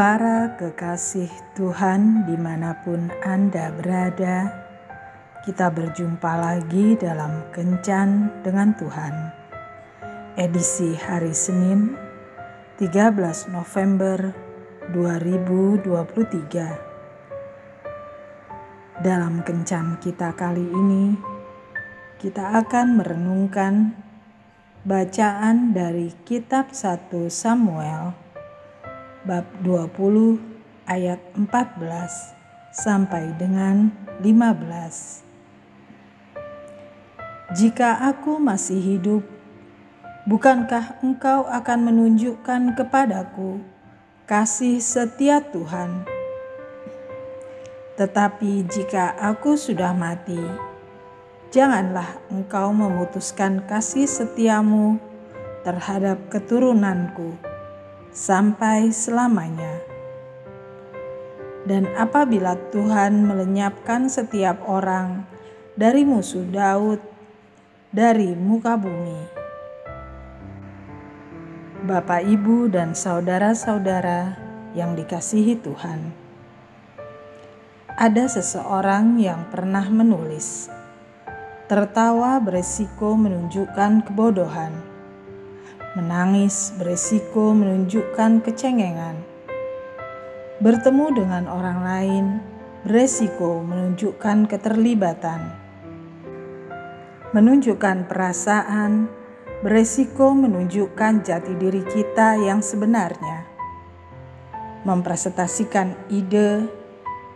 Para kekasih Tuhan, di mana pun Anda berada, kita berjumpa lagi dalam Kencan dengan Tuhan, edisi hari Senin, 13 November 2023. Dalam Kencan kita kali ini, kita akan merenungkan bacaan dari Kitab 1 Samuel bab 20 ayat 14 sampai dengan 15. Jika aku masih hidup, bukankah engkau akan menunjukkan kepadaku kasih setia Tuhan? Tetapi jika aku sudah mati, janganlah engkau memutuskan kasih setiamu terhadap keturunanku sampai selamanya. Dan apabila Tuhan melenyapkan setiap orang dari musuh Daud dari muka bumi, Bapak, Ibu, dan saudara-saudara yang dikasihi Tuhan, ada seseorang yang pernah menulis, "Tertawa beresiko menunjukkan kebodohan." Menangis beresiko menunjukkan kecengengan. Bertemu dengan orang lain beresiko menunjukkan keterlibatan. Menunjukkan perasaan beresiko menunjukkan jati diri kita yang sebenarnya. Mempresentasikan ide,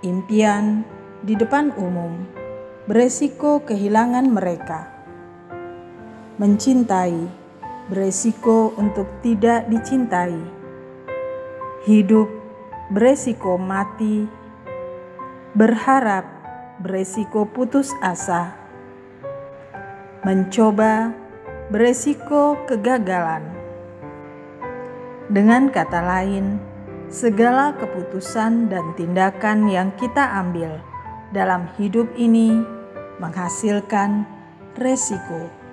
impian di depan umum beresiko kehilangan mereka. Mencintai beresiko untuk tidak dicintai. Hidup beresiko mati, berharap beresiko putus asa, mencoba beresiko kegagalan. Dengan kata lain, segala keputusan dan tindakan yang kita ambil dalam hidup ini menghasilkan resiko.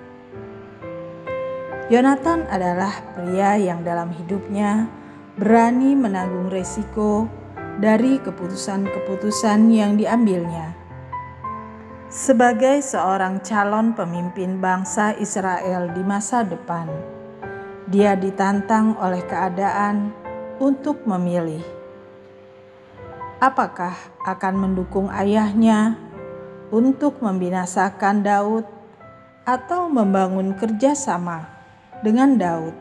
Yonatan adalah pria yang dalam hidupnya berani menanggung resiko dari keputusan-keputusan yang diambilnya. Sebagai seorang calon pemimpin bangsa Israel di masa depan, dia ditantang oleh keadaan untuk memilih apakah akan mendukung ayahnya untuk membinasakan Daud atau membangun kerjasama dengan Daud.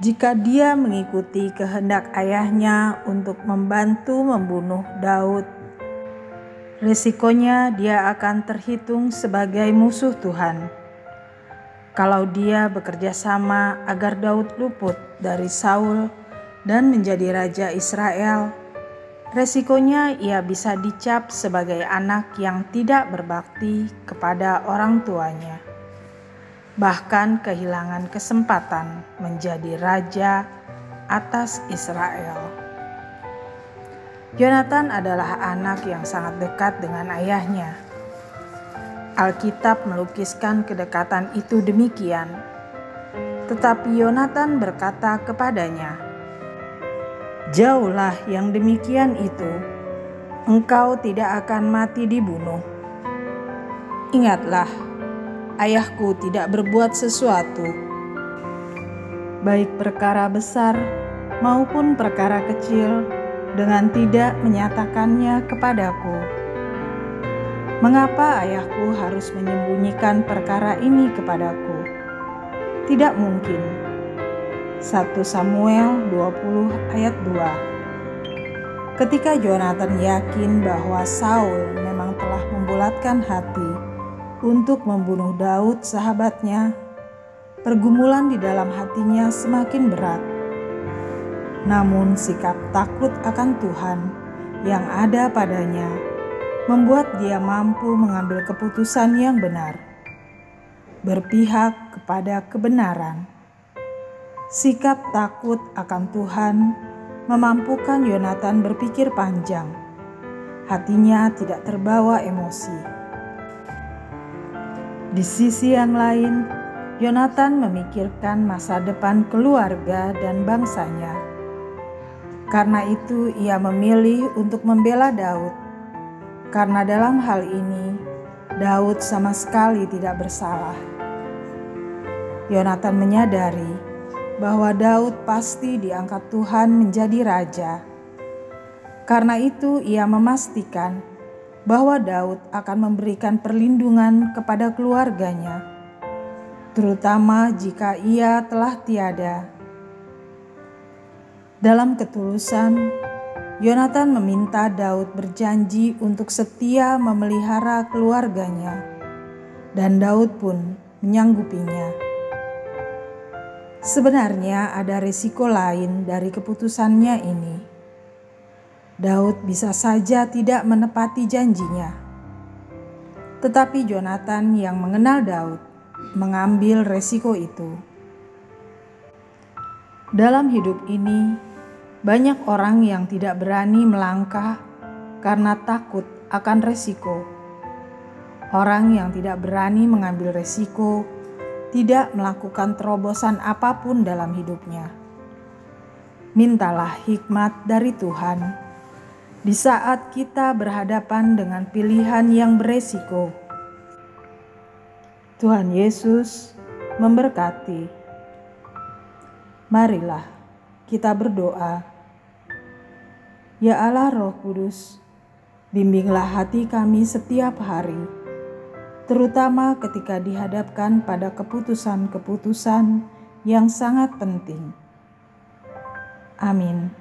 Jika dia mengikuti kehendak ayahnya untuk membantu membunuh Daud, resikonya dia akan terhitung sebagai musuh Tuhan. Kalau dia bekerja sama agar Daud luput dari Saul dan menjadi raja Israel, resikonya ia bisa dicap sebagai anak yang tidak berbakti kepada orang tuanya bahkan kehilangan kesempatan menjadi raja atas Israel. Yonatan adalah anak yang sangat dekat dengan ayahnya. Alkitab melukiskan kedekatan itu demikian, tetapi Yonatan berkata kepadanya, "Jauhlah yang demikian itu, engkau tidak akan mati dibunuh. Ingatlah, ayahku tidak berbuat sesuatu, baik perkara besar maupun perkara kecil, dengan tidak menyatakannya kepadaku. Mengapa ayahku harus menyembunyikan perkara ini kepadaku? Tidak mungkin. 1 Samuel 20 ayat 2 Ketika Jonathan yakin bahwa Saul memang telah membulatkan hati untuk membunuh Daud, sahabatnya, pergumulan di dalam hatinya semakin berat. Namun, sikap takut akan Tuhan yang ada padanya membuat dia mampu mengambil keputusan yang benar, berpihak kepada kebenaran. Sikap takut akan Tuhan memampukan Yonatan berpikir panjang. Hatinya tidak terbawa emosi di sisi yang lain, Yonatan memikirkan masa depan keluarga dan bangsanya. Karena itu, ia memilih untuk membela Daud, karena dalam hal ini Daud sama sekali tidak bersalah. Yonatan menyadari bahwa Daud pasti diangkat Tuhan menjadi raja. Karena itu, ia memastikan bahwa Daud akan memberikan perlindungan kepada keluarganya, terutama jika ia telah tiada. Dalam ketulusan, Yonatan meminta Daud berjanji untuk setia memelihara keluarganya, dan Daud pun menyanggupinya. Sebenarnya ada risiko lain dari keputusannya ini. Daud bisa saja tidak menepati janjinya. Tetapi Jonathan yang mengenal Daud mengambil resiko itu. Dalam hidup ini, banyak orang yang tidak berani melangkah karena takut akan resiko. Orang yang tidak berani mengambil resiko tidak melakukan terobosan apa pun dalam hidupnya. Mintalah hikmat dari Tuhan di saat kita berhadapan dengan pilihan yang beresiko. Tuhan Yesus memberkati. Marilah kita berdoa. Ya Allah Roh Kudus, bimbinglah hati kami setiap hari terutama ketika dihadapkan pada keputusan-keputusan yang sangat penting. Amin.